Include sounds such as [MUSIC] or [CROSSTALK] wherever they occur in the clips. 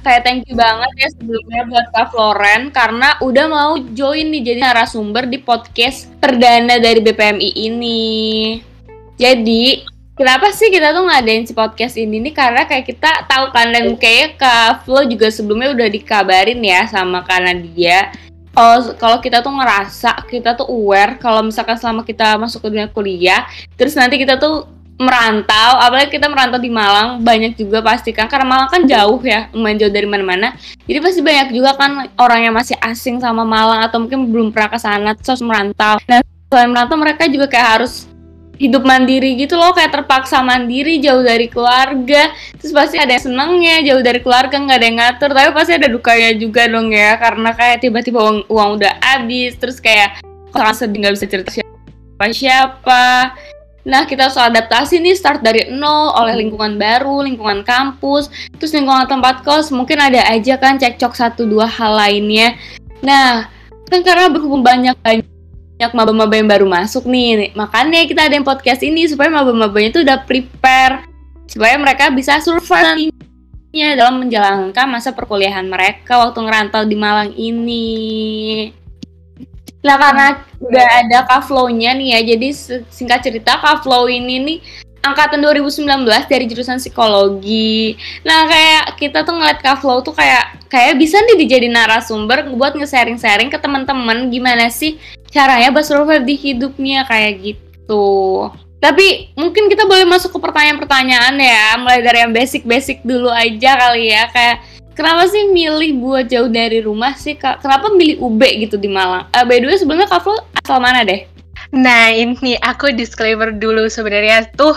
kayak thank you banget ya sebelumnya buat Kak Floren karena udah mau join nih jadi narasumber di podcast perdana dari BPMI ini. Jadi kenapa sih kita tuh ngadain si podcast ini nih karena kayak kita tahu kan dan kayak Kak Flo juga sebelumnya udah dikabarin ya sama Kak Nadia kalau kalau kita tuh ngerasa kita tuh aware kalau misalkan selama kita masuk ke dunia kuliah terus nanti kita tuh merantau apalagi kita merantau di Malang banyak juga pasti kan karena Malang kan jauh ya lumayan jauh dari mana-mana. Jadi pasti banyak juga kan orang yang masih asing sama Malang atau mungkin belum pernah ke sana terus merantau. Nah selain merantau mereka juga kayak harus hidup mandiri gitu loh kayak terpaksa mandiri jauh dari keluarga. Terus pasti ada yang senengnya jauh dari keluarga nggak ada yang ngatur. Tapi pasti ada dukanya juga dong ya karena kayak tiba-tiba uang, uang udah habis terus kayak orang sedih nggak bisa cerita siapa siapa Nah, kita harus adaptasi nih start dari nol oleh lingkungan baru, lingkungan kampus, terus lingkungan tempat kos, mungkin ada aja kan cekcok satu dua hal lainnya. Nah, kan karena berhubung banyak banyak maba-maba yang baru masuk nih, makanya kita ada yang podcast ini supaya maba-mabanya itu udah prepare supaya mereka bisa survive dalam menjalankan masa perkuliahan mereka waktu ngerantau di Malang ini. Nah karena udah ada Kaflow-nya nih ya, jadi singkat cerita Kaflow ini nih angkatan 2019 dari jurusan psikologi. Nah kayak kita tuh ngeliat Kaflow tuh kayak kayak bisa nih dijadi narasumber buat nge-sharing-sharing ke teman-teman gimana sih caranya buat survive di hidupnya kayak gitu. Tapi mungkin kita boleh masuk ke pertanyaan-pertanyaan ya, mulai dari yang basic-basic dulu aja kali ya, kayak kenapa sih milih buat jauh dari rumah sih kak? Kenapa milih UB gitu di Malang? Uh, by the way sebelumnya kak Flo asal mana deh? Nah ini aku disclaimer dulu sebenarnya tuh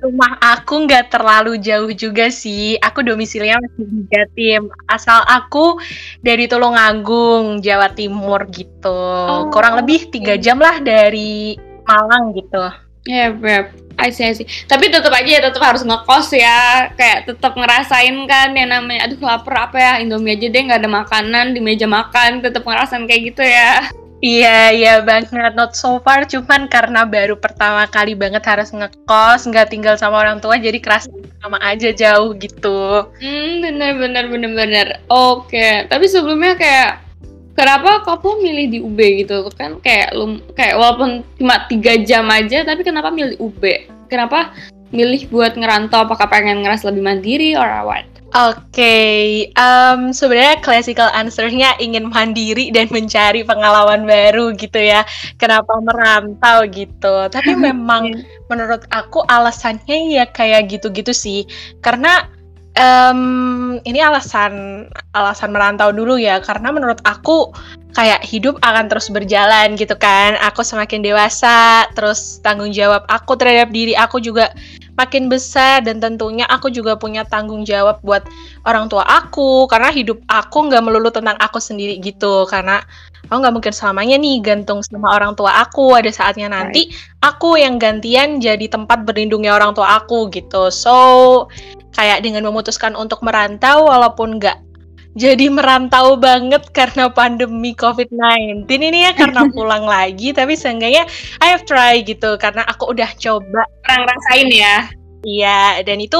rumah aku nggak terlalu jauh juga sih. Aku domisilinya masih di Jatim. Asal aku dari Tulungagung, Jawa Timur gitu. Oh, Kurang lebih tiga jam lah dari Malang gitu. Ya, yeah, yeah. I see, I see. Tapi tetap aja ya tetap harus ngekos ya. Kayak tetap ngerasain kan yang namanya aduh lapar apa ya Indomie aja deh nggak ada makanan di meja makan. Tetap ngerasain kayak gitu ya. Iya, iya banget. Not so far, cuman karena baru pertama kali banget harus ngekos, nggak tinggal sama orang tua, jadi kerasa sama aja jauh gitu. Hmm, bener, bener, bener, bener. Oke, tapi sebelumnya kayak kenapa kamu milih di UB gitu kan kayak lu kayak walaupun cuma tiga jam aja tapi kenapa milih UB kenapa milih buat ngerantau apakah pengen ngeras lebih mandiri or what Oke, okay. um, sebenarnya classical answernya ingin mandiri dan mencari pengalaman baru gitu ya. Kenapa merantau gitu? Tapi [LAUGHS] memang menurut aku alasannya ya kayak gitu-gitu sih. Karena um, ini alasan alasan merantau dulu ya karena menurut aku kayak hidup akan terus berjalan gitu kan. Aku semakin dewasa terus tanggung jawab aku terhadap diri aku juga makin besar dan tentunya aku juga punya tanggung jawab buat orang tua aku karena hidup aku nggak melulu tentang aku sendiri gitu. Karena aku nggak mungkin selamanya nih gantung sama orang tua aku. Ada saatnya nanti aku yang gantian jadi tempat berlindungnya orang tua aku gitu. So kayak dengan memutuskan untuk merantau walaupun nggak jadi merantau banget karena pandemi COVID-19 ini ya karena [LAUGHS] pulang lagi tapi seenggaknya I have try gitu karena aku udah coba orang rasain ya Iya, dan itu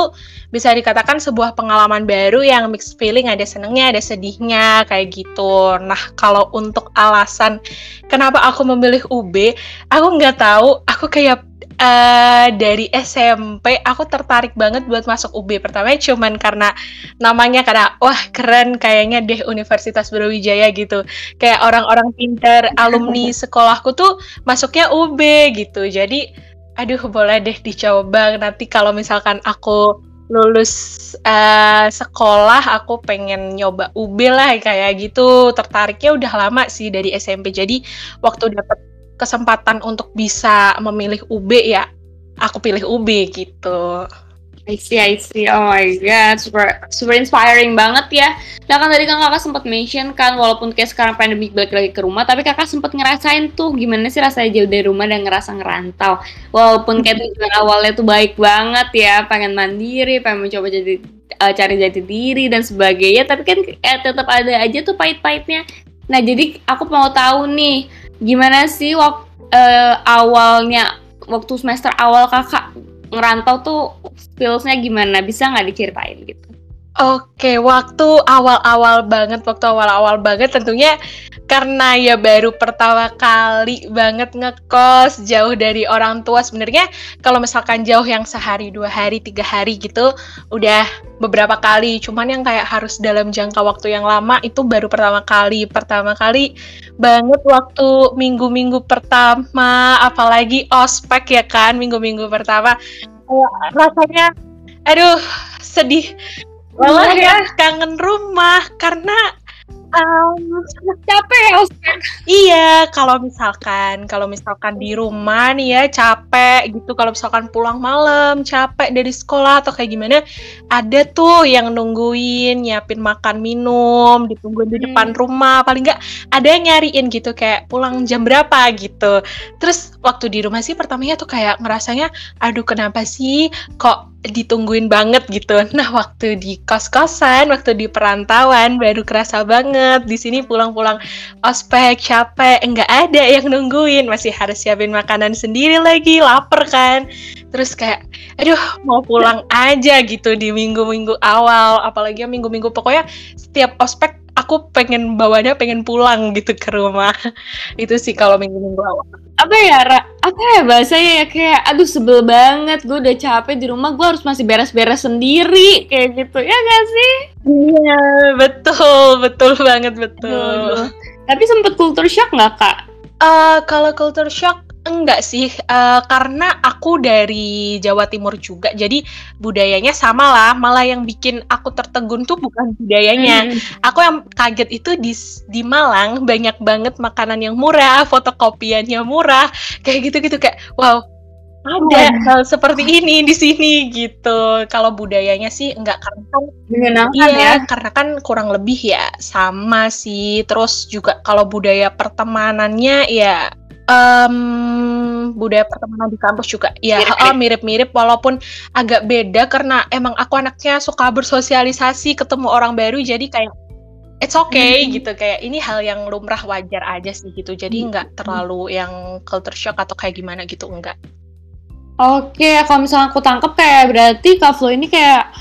bisa dikatakan sebuah pengalaman baru yang mixed feeling, ada senengnya, ada sedihnya, kayak gitu. Nah, kalau untuk alasan kenapa aku memilih UB, aku nggak tahu, aku kayak uh, dari SMP aku tertarik banget buat masuk UB. Pertama cuman karena namanya karena wah keren kayaknya deh Universitas Brawijaya gitu. Kayak orang-orang pinter alumni sekolahku tuh masuknya UB gitu. Jadi aduh boleh deh dicoba. Nanti kalau misalkan aku lulus uh, sekolah aku pengen nyoba UB lah kayak gitu. Tertariknya udah lama sih dari SMP jadi waktu dapet kesempatan untuk bisa memilih UB ya aku pilih UB gitu. I see, I see. Oh my god, super super inspiring banget ya. Nah kan tadi kan kakak sempat mention kan, walaupun kayak sekarang pandemi balik lagi ke rumah, tapi kakak sempat ngerasain tuh gimana sih rasanya jauh dari rumah dan ngerasa ngerantau. Walaupun kayak tujuan awalnya tuh baik banget ya, pengen mandiri, pengen mencoba jadi uh, cari jati diri dan sebagainya, tapi kan eh, tetap ada aja tuh pahit-pahitnya. Nah jadi aku mau tahu nih, gimana sih waktu uh, eh, awalnya waktu semester awal kakak ngerantau tuh skillsnya gimana? Bisa nggak diceritain gitu Oke, waktu awal-awal banget, waktu awal-awal banget tentunya karena ya baru pertama kali banget ngekos jauh dari orang tua. Sebenarnya kalau misalkan jauh yang sehari, dua hari, tiga hari gitu, udah beberapa kali. Cuman yang kayak harus dalam jangka waktu yang lama itu baru pertama kali. Pertama kali banget waktu minggu-minggu pertama, apalagi ospek ya kan, minggu-minggu pertama. Rasanya, aduh sedih malah ya kangen rumah karena Um, capek ya Ustaz? Iya, kalau misalkan kalau misalkan di rumah nih ya capek gitu, kalau misalkan pulang malam capek dari sekolah atau kayak gimana, ada tuh yang nungguin, nyiapin makan minum, ditungguin di depan hmm. rumah, paling nggak ada yang nyariin gitu kayak pulang jam berapa gitu. Terus waktu di rumah sih pertamanya tuh kayak ngerasanya, aduh kenapa sih kok ditungguin banget gitu. [LAUGHS] Nah, waktu di kos-kosan, waktu di perantauan baru kerasa banget. Di sini pulang-pulang ospek, capek, enggak ada yang nungguin, masih harus siapin makanan sendiri lagi, lapar kan. Terus kayak aduh, mau pulang aja gitu di minggu-minggu awal, apalagi minggu-minggu. Pokoknya setiap ospek aku pengen bawanya pengen pulang gitu ke rumah. [LAUGHS] Itu sih kalau minggu-minggu awal. Apa ya Ra, apa ya bahasanya ya? Kayak aduh sebel banget gue udah capek di rumah gue harus masih beres-beres sendiri kayak gitu. Ya gak sih? Iya betul betul banget betul. Aduh. tapi sempet culture shock nggak kak? Uh, kalau culture shock Enggak sih, uh, karena aku dari Jawa Timur juga, jadi budayanya sama lah. Malah yang bikin aku tertegun tuh bukan budayanya. Hmm. Aku yang kaget itu di di Malang banyak banget makanan yang murah, fotokopiannya murah, kayak gitu-gitu kayak wow ada hal seperti ini di sini gitu. Kalau budayanya sih enggak karena kan menyenangkan iya, ya. karena kan kurang lebih ya sama sih. Terus juga kalau budaya pertemanannya ya um, budaya pertemanan di kampus juga ya mirip-mirip walaupun agak beda karena emang aku anaknya suka bersosialisasi ketemu orang baru jadi kayak it's okay hmm. gitu kayak ini hal yang lumrah wajar aja sih gitu jadi hmm. nggak terlalu yang culture shock atau kayak gimana gitu enggak Oke, kalau misalnya aku tangkep kayak berarti Kak Flo ini kayak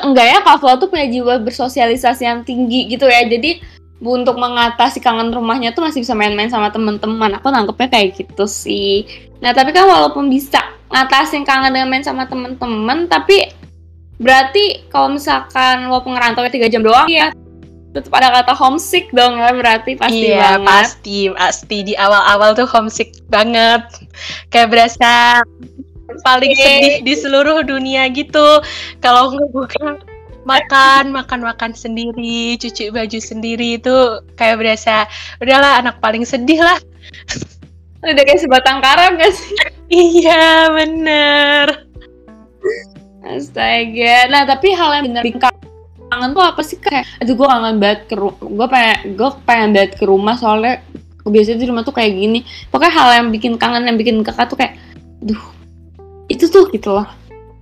enggak ya Kak Flo tuh punya jiwa bersosialisasi yang tinggi gitu ya. Jadi untuk mengatasi kangen rumahnya tuh masih bisa main-main sama teman-teman. Aku nangkepnya kayak gitu sih. Nah, tapi kan walaupun bisa ngatasin kangen dengan main sama teman-teman, tapi berarti kalau misalkan walaupun ngerantau tiga jam doang ya tetap ada kata homesick dong ya berarti pasti iya, banget. pasti pasti di awal-awal tuh homesick banget kayak berasa paling sedih di seluruh dunia gitu kalau ngebuka makan makan makan sendiri cuci baju sendiri itu kayak berasa udahlah anak paling sedih lah. [LAUGHS] Udah kayak sebatang kara gak sih? Iya bener. Astaga. Nah tapi hal yang bener kangen tuh apa sih kayak aduh gue kangen banget ke gue pengen gue pengen banget ke rumah soalnya biasanya di rumah tuh kayak gini. Pokoknya hal yang bikin kangen yang bikin kakak tuh kayak duh itu tuh gitu loh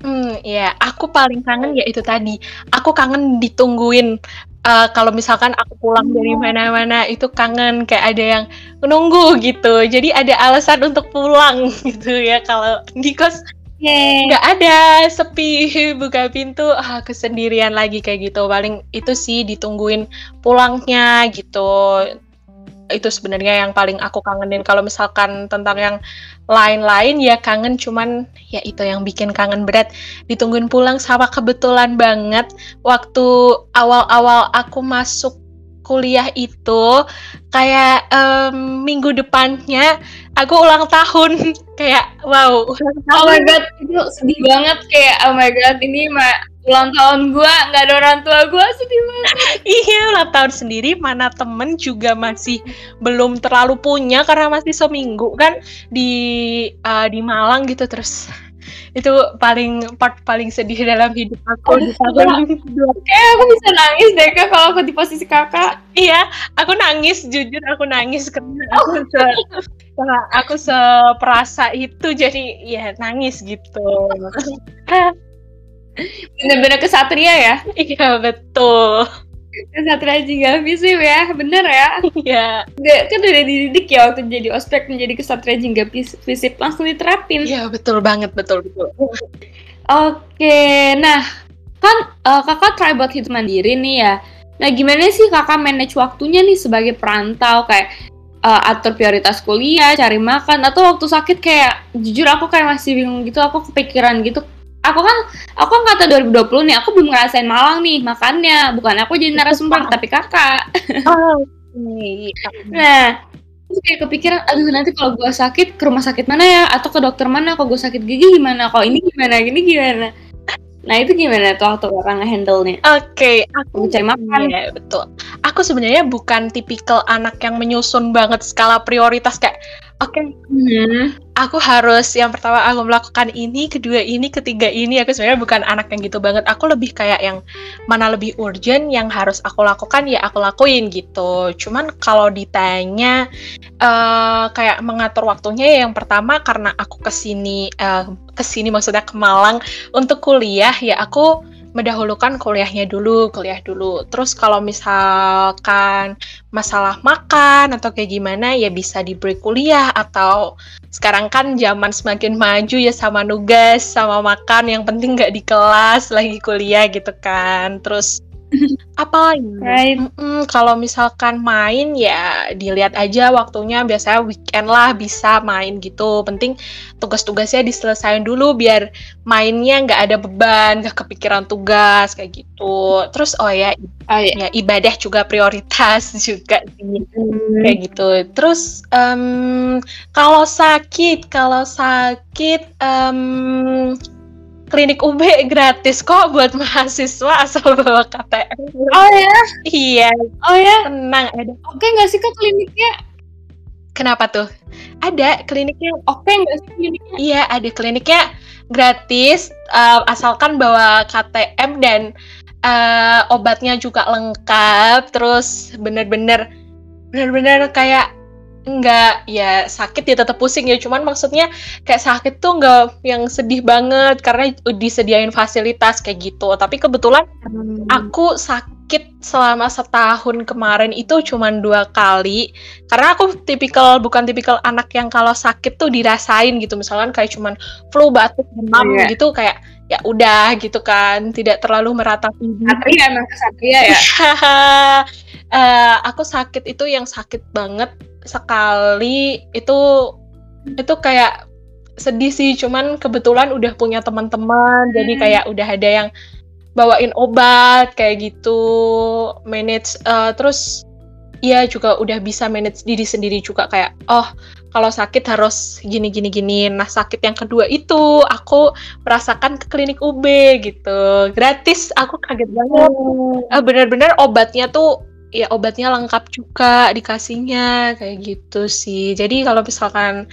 Hmm, ya, aku paling kangen ya itu tadi. Aku kangen ditungguin. Uh, kalau misalkan aku pulang dari oh. mana-mana itu kangen kayak ada yang menunggu gitu. Jadi ada alasan untuk pulang [LAUGHS] gitu ya. Kalau di kos nggak ada sepi [LAUGHS] buka pintu ah kesendirian lagi kayak gitu paling itu sih ditungguin pulangnya gitu itu sebenarnya yang paling aku kangenin. Kalau misalkan tentang yang lain-lain ya kangen cuman ya itu yang bikin kangen berat. Ditungguin pulang sama kebetulan banget waktu awal-awal aku masuk kuliah itu kayak um, minggu depannya aku ulang tahun. [LAUGHS] Kayak wow. Oh my god itu sedih banget. Kayak oh my god ini mah ulang tahun gue nggak ada orang tua gue sedih banget. [LAUGHS] Iya ulang tahun sendiri mana temen juga masih belum terlalu punya karena masih seminggu kan di uh, di Malang gitu terus itu paling part paling sedih dalam hidup aku di tahun aku bisa nangis deh kak kalau aku di posisi kakak. Iya aku nangis jujur aku nangis karena aku se aku seperasa itu jadi ya nangis gitu [LAUGHS] bener-bener kesatria ya iya betul Satria Jingga Visip ya, bener ya? Iya. Gak, kan udah dididik ya waktu jadi ospek menjadi kesatria Jingga Visip langsung diterapin. Iya betul banget, betul betul. Oke, nah kan uh, kakak try buat hidup mandiri nih ya. Nah gimana sih kakak manage waktunya nih sebagai perantau kayak uh, atur prioritas kuliah, cari makan atau waktu sakit kayak jujur aku kayak masih bingung gitu, aku kepikiran gitu. Aku kan aku kan kata 2020 nih, aku belum ngerasain Malang nih makannya. Bukan aku jadi narasumber tapi kakak. Oh, [LAUGHS] nah, terus kayak kepikiran aduh nanti kalau gue sakit ke rumah sakit mana ya? Atau ke dokter mana? Kalau gue sakit gigi gimana? Kalau ini gimana? Gini gimana? Nah itu gimana tuh waktu orang ngehandle nya oke okay, aku cari makan. Ya betul. Aku sebenarnya bukan tipikal anak yang menyusun banget skala prioritas kayak oke. Okay, hmm. aku harus yang pertama aku melakukan ini kedua ini ketiga ini. Aku sebenarnya bukan anak yang gitu banget. Aku lebih kayak yang mana lebih urgent yang harus aku lakukan ya aku lakuin gitu. Cuman kalau ditanya uh, kayak mengatur waktunya ya yang pertama karena aku ke sini uh, ke sini maksudnya ke Malang untuk kuliah ya aku mendahulukan kuliahnya dulu, kuliah dulu. Terus kalau misalkan masalah makan atau kayak gimana ya bisa di break kuliah atau sekarang kan zaman semakin maju ya sama nugas sama makan yang penting nggak di kelas lagi kuliah gitu kan. Terus apa lagi? Right. Mm kalau misalkan main ya dilihat aja waktunya biasanya weekend lah bisa main gitu. Penting tugas-tugasnya diselesaikan dulu biar mainnya nggak ada beban, nggak kepikiran tugas kayak gitu. Terus oh ya, oh, iya. ya ibadah juga prioritas [LAUGHS] juga hmm. kayak gitu. Terus um, kalau sakit, kalau sakit um, klinik UB gratis kok buat mahasiswa asal bawa KTM. Oh ya? Iya. Oh ya? Tenang, ada. Oke nggak sih kak kliniknya? Kenapa tuh? Ada kliniknya. Oke nggak sih kliniknya? Iya, ada kliniknya gratis uh, asalkan bawa KTM dan uh, obatnya juga lengkap. Terus bener-bener bener-bener kayak nggak ya sakit ya tetap pusing ya. Cuman maksudnya kayak sakit tuh nggak yang sedih banget karena disediain fasilitas kayak gitu. Tapi kebetulan hmm. aku sakit selama setahun kemarin itu cuman dua kali. Karena aku tipikal bukan tipikal anak yang kalau sakit tuh dirasain gitu. Misalkan kayak cuman flu batuk demam yeah. gitu kayak ya udah gitu kan. Tidak terlalu meratapi Satria emang kesatria ya? Uh, [LAUGHS] aku sakit itu yang sakit banget sekali itu itu kayak sedih sih. Cuman kebetulan udah punya teman-teman hmm. jadi kayak udah ada yang bawain obat kayak gitu manage uh, terus ya juga udah bisa manage diri sendiri juga. Kayak oh kalau sakit harus gini gini gini. Nah sakit yang kedua itu aku merasakan ke klinik UB gitu. Gratis aku kaget banget. Hmm. uh, bener-bener obatnya tuh ya obatnya lengkap juga dikasihnya kayak gitu sih. Jadi kalau misalkan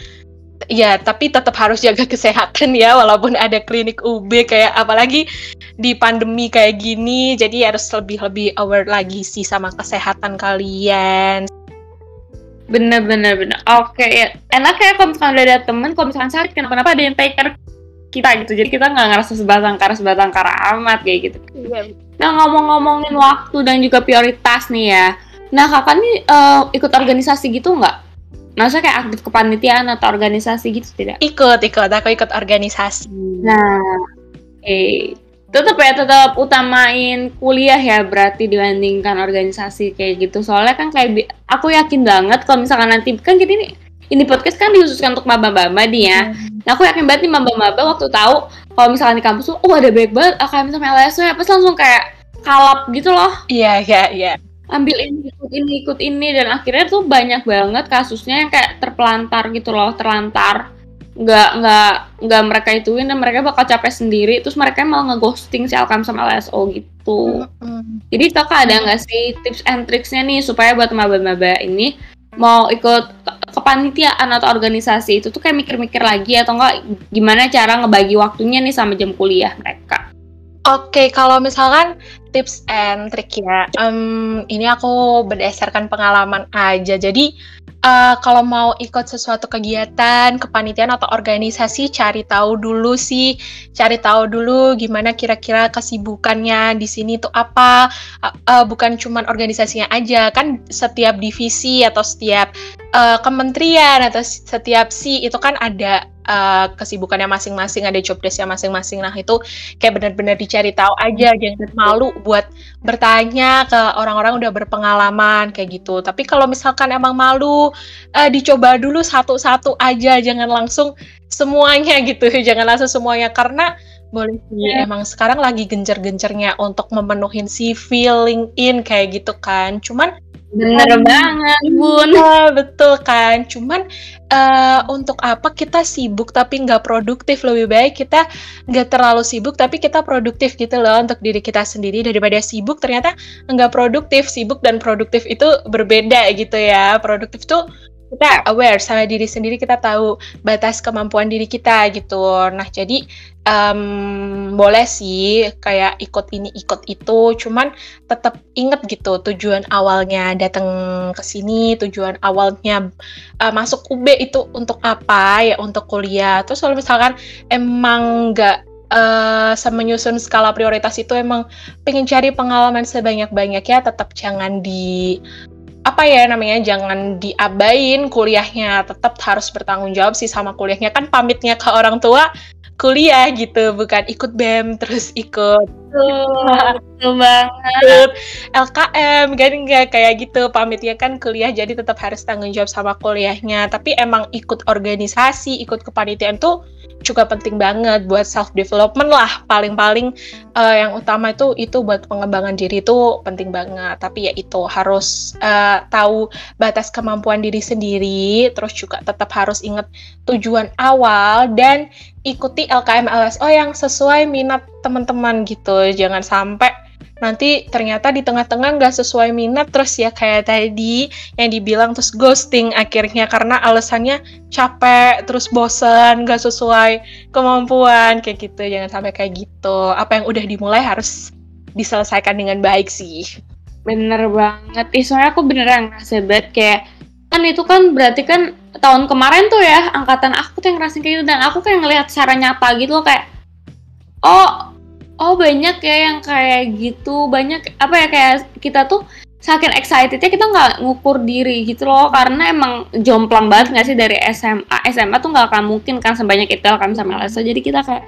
ya tapi tetap harus jaga [LAUGHS] kesehatan ya walaupun ada klinik UB kayak apalagi di pandemi kayak gini jadi harus lebih lebih aware lagi sih sama kesehatan kalian. Bener bener bener oke okay, ya. Enak ya kalau misalnya ada temen kalau misalnya sakit kenapa kenapa ada yang take care kita gitu jadi kita nggak ngerasa sebatang kara sebatang kara amat kayak gitu iya. nah ngomong-ngomongin waktu dan juga prioritas nih ya nah kakak nih uh, ikut organisasi gitu nggak Maksudnya kayak aktif kepanitiaan atau organisasi gitu tidak? Ikut, ikut. Aku ikut organisasi. Nah, eh, tetap ya tetap utamain kuliah ya berarti dibandingkan organisasi kayak gitu. Soalnya kan kayak aku yakin banget kalau misalkan nanti kan kita ini ini podcast kan dihususkan untuk maba-maba nih ya. Hmm. Nah aku yakin banget nih maba-maba waktu tahu kalau misalnya di kampus tuh, oh ada banyak banget AKM sama LSW, pas langsung kayak kalap gitu loh. Iya, iya, iya. Ambil ini, ikut ini, ikut ini, dan akhirnya tuh banyak banget kasusnya yang kayak terpelantar gitu loh, terlantar. Nggak, nggak, nggak mereka ituin dan mereka bakal capek sendiri, terus mereka malah ngeghosting si Alkam sama LSO gitu. Mm -hmm. Jadi kakak ada nggak sih tips and tricksnya nih supaya buat maba-maba ini mau ikut kepanitiaan atau organisasi itu tuh kayak mikir-mikir lagi atau enggak gimana cara ngebagi waktunya nih sama jam kuliah mereka. Oke, okay, kalau misalkan tips and trick ya, um, ini aku berdasarkan pengalaman aja. Jadi uh, kalau mau ikut sesuatu kegiatan, kepanitiaan atau organisasi, cari tahu dulu sih, cari tahu dulu gimana kira-kira kesibukannya di sini tuh apa. Uh, uh, bukan cuma organisasinya aja, kan setiap divisi atau setiap uh, kementerian atau setiap si itu kan ada uh, kesibukannya masing-masing, ada job desknya masing-masing. Nah itu kayak benar-benar dicari tahu aja, jangan malu buat bertanya ke orang-orang udah berpengalaman kayak gitu. Tapi kalau misalkan emang malu, uh, dicoba dulu satu-satu aja, jangan langsung semuanya gitu, [LAUGHS] jangan langsung semuanya karena boleh sih, yeah. emang sekarang lagi gencer-gencernya untuk memenuhi CV, LinkedIn kayak gitu kan. Cuman Bener um, banget, Bun. Iya, betul kan. Cuman uh, untuk apa kita sibuk tapi nggak produktif? Lebih baik kita nggak terlalu sibuk tapi kita produktif gitu loh untuk diri kita sendiri daripada sibuk ternyata nggak produktif. Sibuk dan produktif itu berbeda gitu ya. Produktif tuh kita aware sama diri sendiri kita tahu batas kemampuan diri kita gitu. Nah jadi um, boleh sih kayak ikut ini ikut itu. Cuman tetap inget gitu tujuan awalnya datang ke sini tujuan awalnya uh, masuk UB itu untuk apa ya untuk kuliah. Terus kalau misalkan emang nggak uh, menyusun skala prioritas itu emang pengen cari pengalaman sebanyak-banyaknya tetap jangan di apa ya namanya jangan diabain kuliahnya tetap harus bertanggung jawab sih sama kuliahnya. Kan pamitnya ke orang tua kuliah gitu bukan ikut BEM terus ikut betul [LAUGHS] banget. LKM kan nggak kayak gitu. Pamitnya kan kuliah jadi tetap harus tanggung jawab sama kuliahnya. Tapi emang ikut organisasi ikut kepanitiaan tuh juga penting banget buat self development lah. Paling-paling uh, yang utama itu itu buat pengembangan diri itu penting banget. Tapi ya itu harus uh, tahu batas kemampuan diri sendiri terus juga tetap harus ingat tujuan awal dan ikuti LKM LSO yang sesuai minat teman-teman gitu. Jangan sampai nanti ternyata di tengah-tengah nggak sesuai minat terus ya kayak tadi yang dibilang terus ghosting akhirnya karena alasannya capek terus bosen nggak sesuai kemampuan kayak gitu. Jangan sampai kayak gitu. Apa yang udah dimulai harus diselesaikan dengan baik sih. Bener banget. Ih soalnya aku beneran ngerasa banget kayak kan itu kan berarti kan tahun kemarin tuh ya angkatan aku tuh yang ngerasain kayak gitu. Dan aku kayak ngelihat secara nyata gitu loh kayak oh oh banyak ya yang kayak gitu. Banyak apa ya kayak kita tuh saking excitednya kita nggak ngukur diri gitu loh. Karena emang jomplang banget nggak sih dari SMA SMA tuh nggak akan mungkin kan sebanyak itu kami sama LSO jadi kita kayak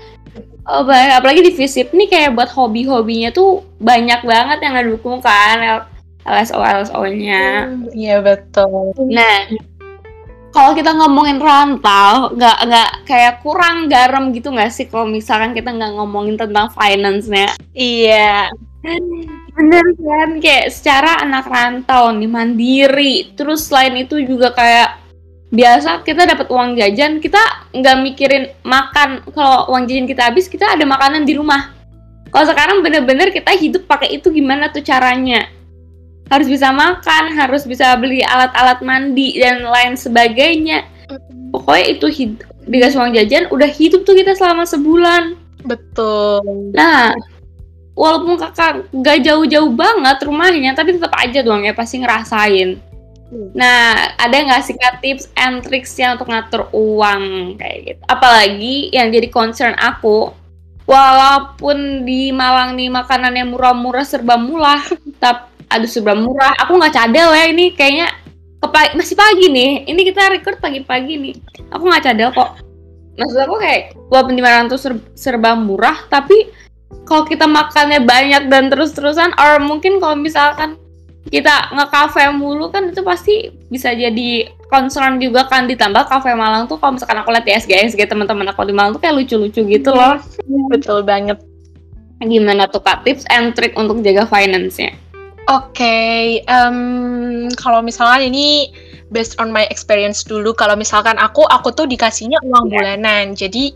oh banyak apalagi di FISIP nih kayak buat hobi-hobinya tuh banyak banget yang ngedukung kan LSO LSO-nya hmm, iya hmm, betul. Nah kalau kita ngomongin rantau nggak nggak kayak kurang garam gitu nggak sih? Kalau misalkan kita nggak ngomongin tentang finance-nya. Iya. Bener kan? Kayak secara anak rantau nih mandiri. Terus selain itu juga kayak biasa kita dapat uang jajan kita nggak mikirin makan. Kalau uang jajan kita habis kita ada makanan di rumah. Kalau sekarang bener-bener kita hidup pakai itu gimana tuh caranya harus bisa makan, harus bisa beli alat-alat mandi dan lain sebagainya. Pokoknya itu hidup, dikasih uang jajan, udah hidup tuh kita selama sebulan. Betul. Nah, walaupun kakak gak jauh-jauh banget rumahnya, tapi tetap aja doang ya pasti ngerasain. Hmm. Nah, ada nggak sih kak tips and tricks yang untuk ngatur uang kayak gitu? Apalagi yang jadi concern aku, walaupun di Malang nih makanan yang murah-murah serba murah, tapi [LAUGHS] aduh seberapa murah. Aku nggak cadel ya ini kayaknya kepa masih pagi nih. Ini kita record pagi-pagi nih. Aku nggak cadel kok. Maksud aku kayak walaupun 500 ser serba murah tapi kalau kita makannya banyak dan terus-terusan or mungkin kalau misalkan kita nge-cafe mulu kan itu pasti bisa jadi concern juga kan. Ditambah cafe Malang tuh kalau misalkan aku lihat di SG SG teman-teman aku di Malang tuh kayak lucu-lucu gitu loh. Betul banget. Gimana tuh kak? Tips and trick untuk jaga finance-nya okay, um, kalau misalnya ini based on my experience dulu, kalau misalkan aku, aku tuh dikasihnya uang yeah. bulanan. Jadi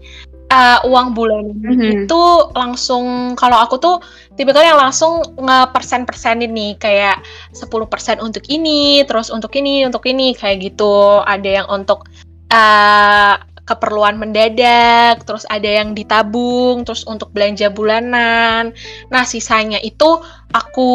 uh, uang bulanan mm-hmm. itu langsung kalau aku tuh tipe yang langsung nge-persen-persenin nih kayak 10% untuk ini, terus untuk ini, untuk ini kayak gitu. Ada yang untuk uh, keperluan mendadak, terus ada yang ditabung, terus untuk belanja bulanan. Nah, sisanya itu aku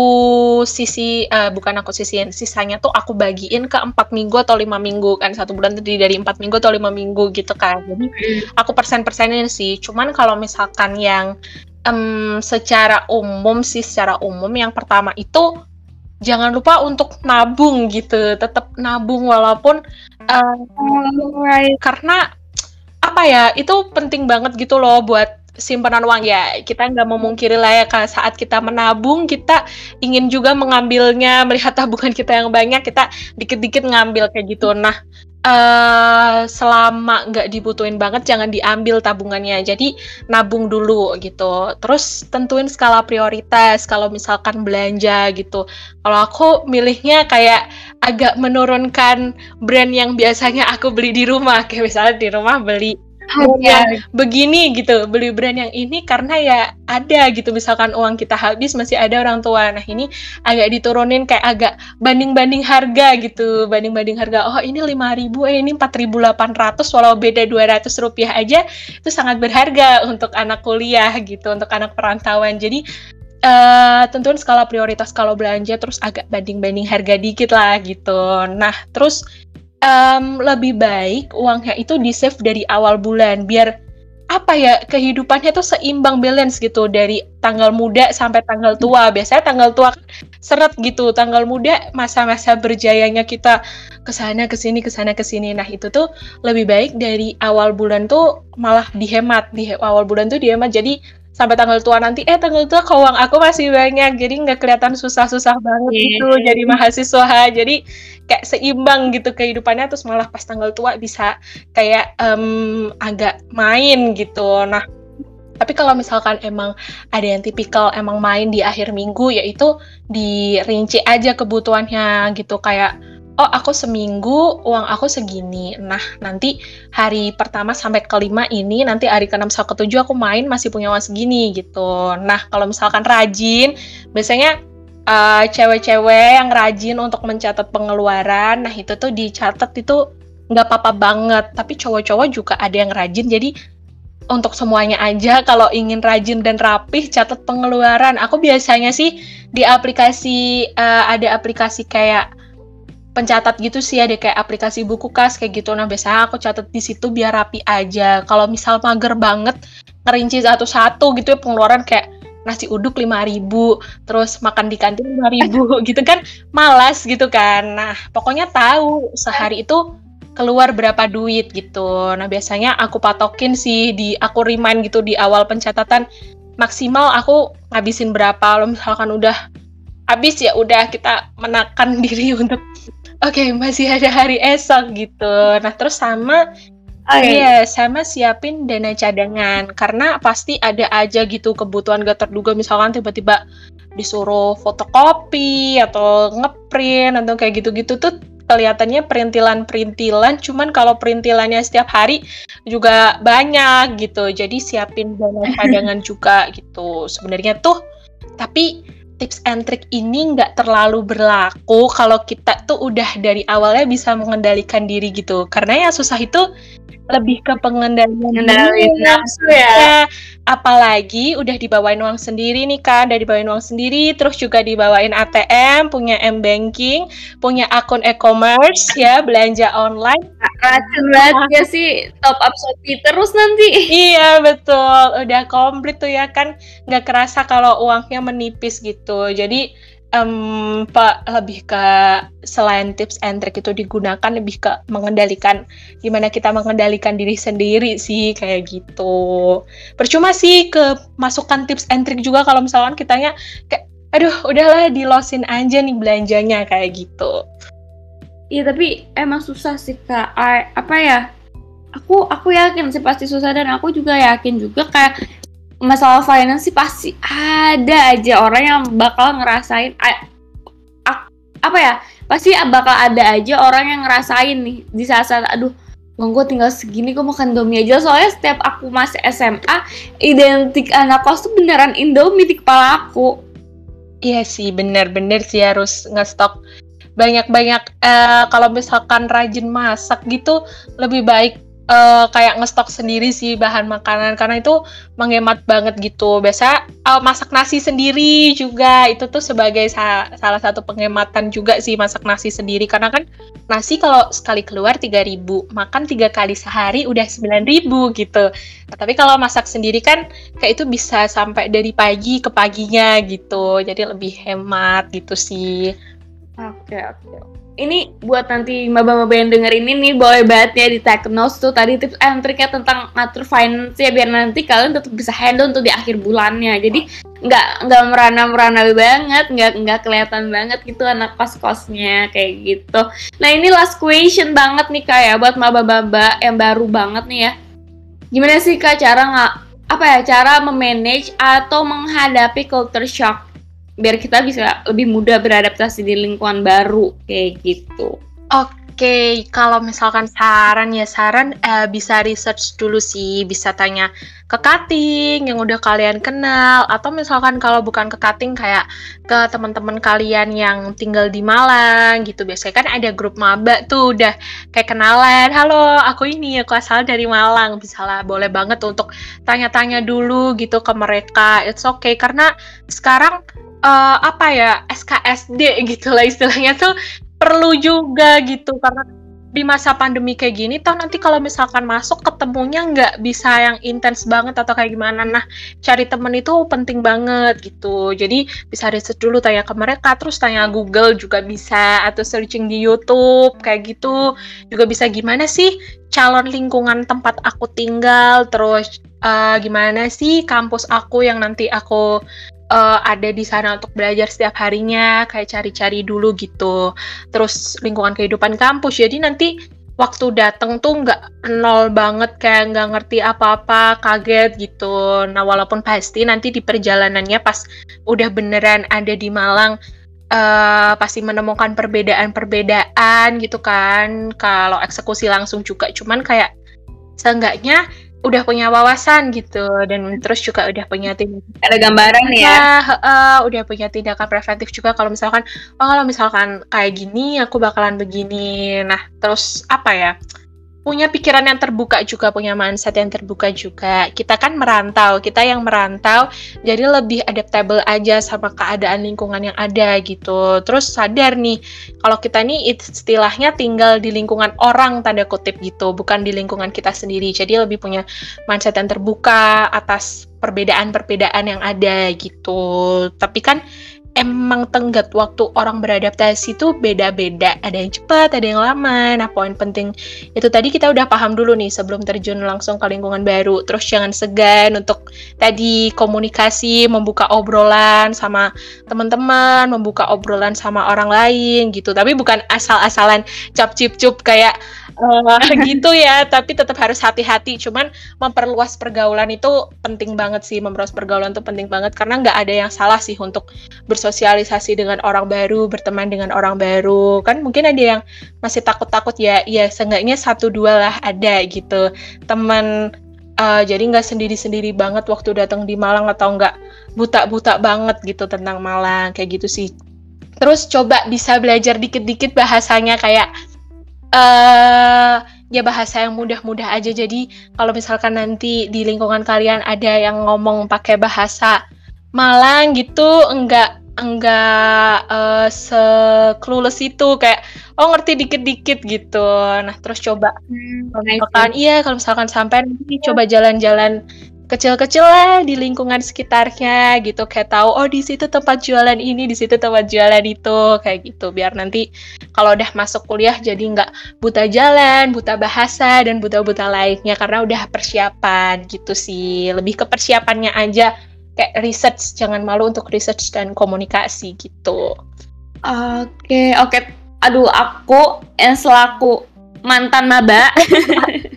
sisi uh, bukan aku sisiin, sisanya tuh aku bagiin ke empat minggu atau lima minggu kan satu bulan terdiri dari empat minggu atau lima minggu gitu kan. Jadi hmm. aku persen-persenin sih. Cuman kalau misalkan yang um, secara umum sih secara umum yang pertama itu jangan lupa untuk nabung gitu, tetap nabung walaupun uh, right. karena apa ya itu penting banget gitu loh buat simpanan uang. Ya kita nggak memungkiri lah ya kalau saat kita menabung kita ingin juga mengambilnya melihat tabungan kita yang banyak kita dikit-dikit ngambil kayak gitu. Nah uh, selama nggak dibutuhin banget jangan diambil tabungannya. Jadi nabung dulu gitu. Terus tentuin skala prioritas kalau misalkan belanja gitu. Kalau aku milihnya kayak agak menurunkan brand yang biasanya aku beli di rumah. [LAUGHS] Kayak misalnya di rumah beli ya begini gitu. Beli brand yang ini karena ya ada gitu. Misalkan uang kita habis masih ada orang tua. Nah ini agak diturunin kayak agak banding-banding harga gitu. Banding-banding harga. Oh ini 5000 eh ini 4800 walau beda 200 rupiah aja itu sangat berharga untuk anak kuliah gitu untuk anak perantauan. Jadi uh, tentuin skala prioritas kalau belanja terus agak banding-banding harga dikit lah gitu. Nah terus um, lebih baik uangnya itu di save dari awal bulan biar apa ya kehidupannya tuh seimbang balance gitu dari tanggal muda sampai tanggal tua. Biasanya tanggal tua kan seret gitu tanggal muda masa-masa berjayanya kita ke sana ke sini ke sana ke sini. Nah itu tuh lebih baik dari awal bulan tuh malah dihemat di awal bulan tuh dihemat. Jadi sampai tanggal tua nanti eh tanggal tua keuang aku masih banyak jadi nggak kelihatan susah-susah banget yeah. gitu jadi mahasiswa jadi kayak seimbang gitu kehidupannya terus malah pas tanggal tua bisa kayak um, agak main gitu nah tapi kalau misalkan emang ada yang tipikal emang main di akhir minggu yaitu dirinci aja kebutuhannya gitu kayak oh aku seminggu uang aku segini. Nah, nanti hari pertama sampai kelima ini, nanti hari ke-6 sampai ke-7 aku main masih punya uang segini gitu. Nah, kalau misalkan rajin, biasanya uh, cewek-cewek yang rajin untuk mencatat pengeluaran, nah itu tuh dicatat itu nggak apa-apa banget. Tapi cowok-cowok juga ada yang rajin, jadi untuk semuanya aja kalau ingin rajin dan rapih catat pengeluaran. Aku biasanya sih di aplikasi uh, ada aplikasi kayak pencatat gitu sih ada kayak aplikasi buku kas kayak gitu. Nah biasanya aku catat di situ biar rapi aja. Kalau misal mager banget ngerinci satu-satu gitu ya pengeluaran kayak nasi uduk lima ribu, terus makan di kantin lima ribu [LAUGHS] gitu kan malas gitu kan. Nah pokoknya tahu sehari itu keluar berapa duit gitu. Nah biasanya aku patokin sih di aku remind gitu di awal pencatatan maksimal aku ngabisin berapa. Lo misalkan udah habis ya udah kita menakan [LAUGHS] diri untuk okay, masih ada hari esok gitu. Nah terus sama Oh iya, sama siapin dana cadangan. Karena pasti ada aja gitu kebutuhan gak terduga. Misalkan tiba-tiba disuruh fotokopi atau ngeprint atau kayak gitu-gitu tuh kelihatannya perintilan-perintilan. Cuman kalau perintilannya setiap hari juga banyak gitu. Jadi siapin dana cadangan [LAUGHS] juga gitu. Sebenarnya tuh tapi tips and trick ini nggak terlalu berlaku kalau kita tuh udah dari awalnya bisa mengendalikan diri gitu. Karena yang susah itu lebih ke pengendalian nafsu ya. ya. Apalagi udah dibawain uang sendiri nih kan, udah dibawain uang sendiri, terus juga dibawain ATM, punya M banking, punya akun e-commerce ya, belanja online. Racun banget ya sih top up Shopee terus nanti. Iya betul, udah komplit tuh ya kan, nggak kerasa kalau uangnya menipis gitu. Jadi um, Pak lebih ke selain tips and trick itu digunakan lebih ke mengendalikan gimana kita mengendalikan diri sendiri sih kayak gitu. Percuma sih ke masukan tips and trick juga kalau misalkan kitanya kayak aduh udahlah di losin aja nih belanjanya kayak gitu. Iya tapi emang susah sih kak. apa ya? Aku aku yakin sih pasti susah dan aku juga yakin juga kayak masalah finance sih pasti ada aja orang yang bakal ngerasain apa ya pasti bakal ada aja orang yang ngerasain nih di saat-saat aduh Bang gue tinggal segini gue makan Indomie aja. Soalnya setiap aku masih SMA identik anak kos tuh beneran Indomie di kepala aku. Iya sih bener-bener sih harus ngestok banyak-banyak uh, kalau misalkan rajin masak gitu lebih baik uh, kayak ngestok sendiri sih bahan makanan karena itu menghemat banget gitu. Biasa uh, masak nasi sendiri juga itu tuh sebagai sa salah satu penghematan juga sih masak nasi sendiri karena kan nasi kalau sekali keluar 3000, makan tiga kali sehari udah 9000 gitu. Nah, tapi kalau masak sendiri kan kayak itu bisa sampai dari pagi ke paginya gitu. Jadi lebih hemat gitu sih. Oke, okay, oke. Okay. Ini buat nanti maba-maba yang denger ini nih boleh banget ya di Technos tuh tadi tips and triknya tentang ngatur finance ya biar nanti kalian tetap bisa handle untuk di akhir bulannya. Jadi nggak nggak merana merana banget nggak nggak kelihatan banget gitu anak pas kosnya kayak gitu. Nah ini last question banget nih kak ya buat maba-maba yang baru banget nih ya. Gimana sih kak cara nggak apa ya cara memanage atau menghadapi culture shock biar kita bisa lebih mudah beradaptasi di lingkungan baru kayak gitu. Oke, kalau misalkan saran ya saran eh, bisa research dulu sih, bisa tanya ke cutting yang udah kalian kenal atau misalkan kalau bukan ke cutting kayak ke teman-teman kalian yang tinggal di Malang gitu. Biasanya kan ada grup maba tuh udah kayak kenalan, "Halo, aku ini aku asal dari Malang." Bisa lah, boleh banget untuk tanya-tanya dulu gitu ke mereka. It's okay karena sekarang uh, apa ya SKSD gitu lah istilahnya tuh perlu juga gitu. Karena di masa pandemi kayak gini toh nanti kalau misalkan masuk ketemunya nggak bisa yang intens banget atau kayak gimana. Nah cari temen itu penting banget gitu. Jadi bisa riset dulu tanya ke mereka terus tanya Google juga bisa atau searching di YouTube kayak gitu. Juga bisa gimana sih calon lingkungan tempat aku tinggal terus uh, gimana sih kampus aku yang nanti aku uh, ada di sana untuk belajar setiap harinya, kayak cari-cari dulu gitu. Terus lingkungan kehidupan kampus, jadi nanti waktu dateng tuh nggak nol banget kayak nggak ngerti apa-apa kaget gitu nah walaupun pasti nanti di perjalanannya pas udah beneran ada di Malang uh, pasti menemukan perbedaan-perbedaan gitu kan kalau eksekusi langsung juga cuman kayak seenggaknya udah punya wawasan gitu dan terus juga udah punya tim ada gambaran ya, ya uh, udah punya tindakan preventif juga kalau misalkan oh kalau misalkan kayak gini aku bakalan begini. Nah terus apa ya punya pikiran yang terbuka juga, punya mindset yang terbuka juga. Kita kan merantau, kita yang merantau jadi lebih adaptable aja sama keadaan lingkungan yang ada gitu. Terus sadar nih, kalau kita nih istilahnya tinggal di lingkungan orang tanda kutip gitu, bukan di lingkungan kita sendiri. Jadi lebih punya mindset yang terbuka atas perbedaan-perbedaan yang ada gitu. Tapi kan emang tenggat waktu orang beradaptasi itu beda-beda. Ada yang cepat, ada yang lama. Nah, poin penting itu tadi kita udah paham dulu nih sebelum terjun langsung ke lingkungan baru. Terus jangan segan untuk tadi komunikasi, membuka obrolan sama teman-teman, membuka obrolan sama orang lain gitu. Tapi bukan asal-asalan cap cip cup kayak uh, [LAUGHS] gitu ya tapi tetap harus hati-hati. Cuman memperluas pergaulan itu penting banget sih. Memperluas pergaulan itu penting banget karena nggak ada yang salah sih untuk bersosialisasi dengan orang baru berteman dengan orang baru. Kan mungkin ada yang masih takut-takut ya ya seenggaknya satu dua lah ada gitu. Teman uh, jadi nggak sendiri-sendiri banget waktu datang di Malang atau nggak buta-buta banget gitu tentang Malang kayak gitu sih. Terus coba bisa belajar dikit-dikit bahasanya kayak uh, ya bahasa yang mudah-mudah aja. Jadi kalau misalkan nanti di lingkungan kalian ada yang ngomong pakai bahasa Malang gitu, enggak enggak uh, se-clueless itu kayak oh ngerti dikit-dikit gitu. Nah, terus coba hmm, kalau misalkan iya kalau misalkan sampai nanti coba jalan-jalan kecil-kecil lah di lingkungan sekitarnya gitu. Kayak tahu oh di situ tempat jualan ini di situ tempat jualan itu. Kayak gitu. Biar nanti kalau udah masuk kuliah jadi nggak buta jalan buta bahasa dan buta-buta lainnya. Karena udah persiapan gitu sih. Lebih ke persiapannya aja. Kayak research. Jangan malu untuk research dan komunikasi gitu. Oke okay, oke. Okay. aduh aku yang selaku mantan maba [LAUGHS]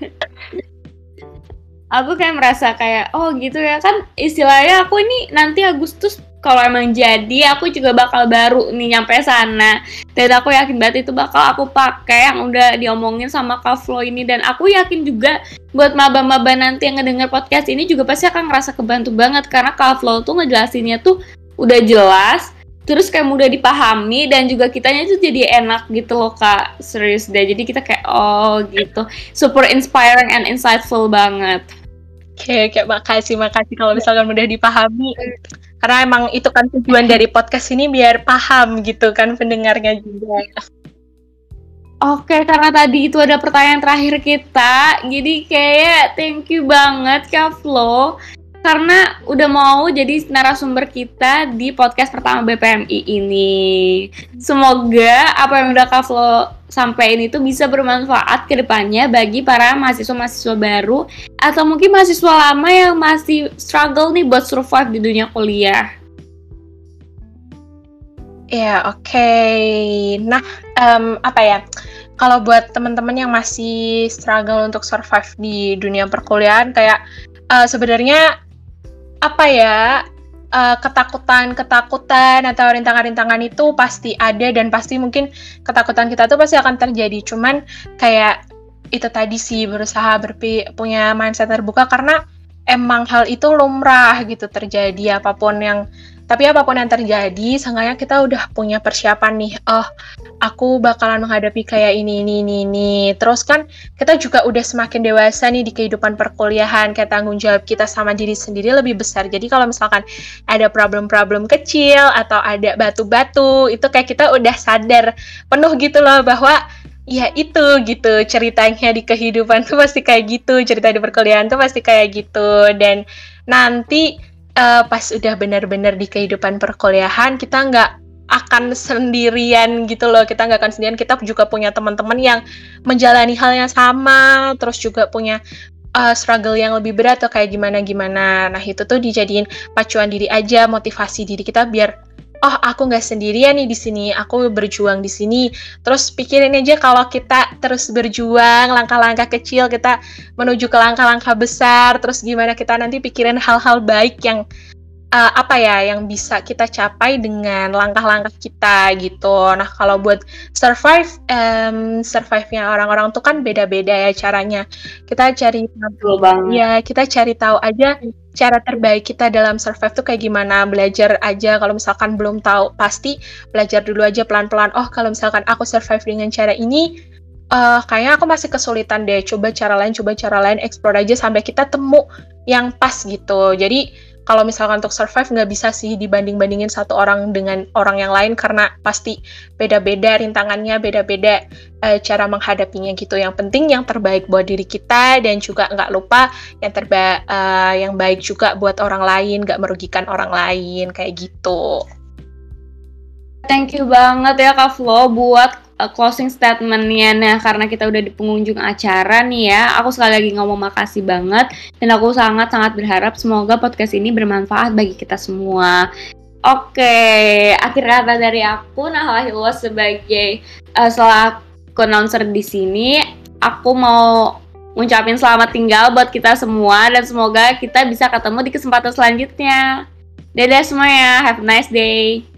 aku kayak merasa kayak oh gitu ya. Kan istilahnya aku ini nanti Agustus kalau emang jadi aku juga bakal baru nih nyampe sana. Dan aku yakin banget itu bakal aku pakai yang udah diomongin sama Kak ini. Dan aku yakin juga buat maba-maba nanti yang ngedenger podcast ini juga pasti akan ngerasa kebantu banget. Karena Kak tuh ngejelasinnya tuh udah jelas terus kayak mudah dipahami dan juga kitanya itu jadi enak gitu loh kak. Serius deh. Jadi kita kayak oh gitu. Super inspiring and insightful banget Oke, kayak makasih makasih kalau misalkan mudah dipahami. Karena emang itu kan tujuan dari podcast ini biar paham gitu kan pendengarnya juga. Oke, karena tadi itu ada pertanyaan terakhir kita, jadi kayak thank you banget Kak Flo karena udah mau jadi narasumber kita di podcast pertama BPMI ini. Semoga apa yang udah Kak Flo sampaikan itu bisa bermanfaat ke depannya bagi para mahasiswa-mahasiswa baru atau mungkin mahasiswa lama yang masih struggle nih buat survive di dunia kuliah. Ya, oke. Okay. Nah, um, apa ya? Kalau buat teman-teman yang masih struggle untuk survive di dunia perkuliahan, kayak uh, sebenarnya apa ya ketakutan-ketakutan atau rintangan-rintangan itu pasti ada dan pasti mungkin ketakutan kita tuh pasti akan terjadi. Cuman kayak itu tadi sih berusaha berpi punya mindset terbuka karena emang hal itu lumrah gitu terjadi apa pun yang tapi apa pun yang terjadi, seenggaknya kita udah punya persiapan nih. Oh, aku bakalan menghadapi kayak ini, ini, ini, ini. Terus kan kita juga udah semakin dewasa nih di kehidupan perkuliahan. Kayak tanggung jawab kita sama diri sendiri lebih besar. Jadi kalau misalkan ada problem-problem kecil atau ada batu-batu, itu kayak kita udah sadar penuh gitu loh bahwa ya itu gitu ceritanya di kehidupan tuh pasti kayak gitu cerita di perkuliahan tuh pasti kayak gitu dan nanti uh, pas udah benar-benar di kehidupan perkuliahan kita nggak akan sendirian gitu loh. Kita nggak akan sendirian. Kita juga punya teman-teman yang menjalani hal yang sama terus juga punya uh, struggle yang lebih berat atau kayak gimana gimana nah itu tuh dijadiin pacuan diri aja motivasi diri kita biar oh aku nggak sendirian nih di sini, aku berjuang di sini. Terus pikirin aja kalau kita terus berjuang, langkah-langkah kecil kita menuju ke langkah-langkah besar, terus gimana kita nanti pikirin hal-hal baik yang uh, apa ya yang bisa kita capai dengan langkah-langkah kita gitu. Nah kalau buat survive, um, survive-nya orang-orang tuh kan beda-beda ya caranya. Kita cari tahu, ya kita cari tahu aja cara terbaik kita dalam survive tuh kayak gimana. Belajar aja kalau misalkan belum tahu pasti belajar dulu aja pelan-pelan. Oh kalau misalkan aku survive dengan cara ini, uh, kayaknya aku masih kesulitan deh. Coba cara lain, coba cara lain, explore aja sampai kita temu yang pas gitu. Jadi kalau misalkan untuk survive nggak bisa sih dibanding-bandingin satu orang dengan orang yang lain karena pasti beda-beda rintangannya, beda-beda uh, cara menghadapinya gitu. Yang penting yang terbaik buat diri kita dan juga nggak lupa yang terbaik uh, yang baik juga buat orang lain, nggak merugikan orang lain kayak gitu. Thank you banget ya Kak Flo buat uh, closing statementnya nah karena kita udah di pengunjung acara nih ya aku sekali lagi ngomong makasih banget dan aku sangat sangat berharap semoga podcast ini bermanfaat bagi kita semua Oke, okay, akhir kata dari aku Nah Hilwa sebagai uh, selaku announcer di sini, aku mau ngucapin selamat tinggal buat kita semua dan semoga kita bisa ketemu di kesempatan selanjutnya. Dadah semuanya, have a nice day.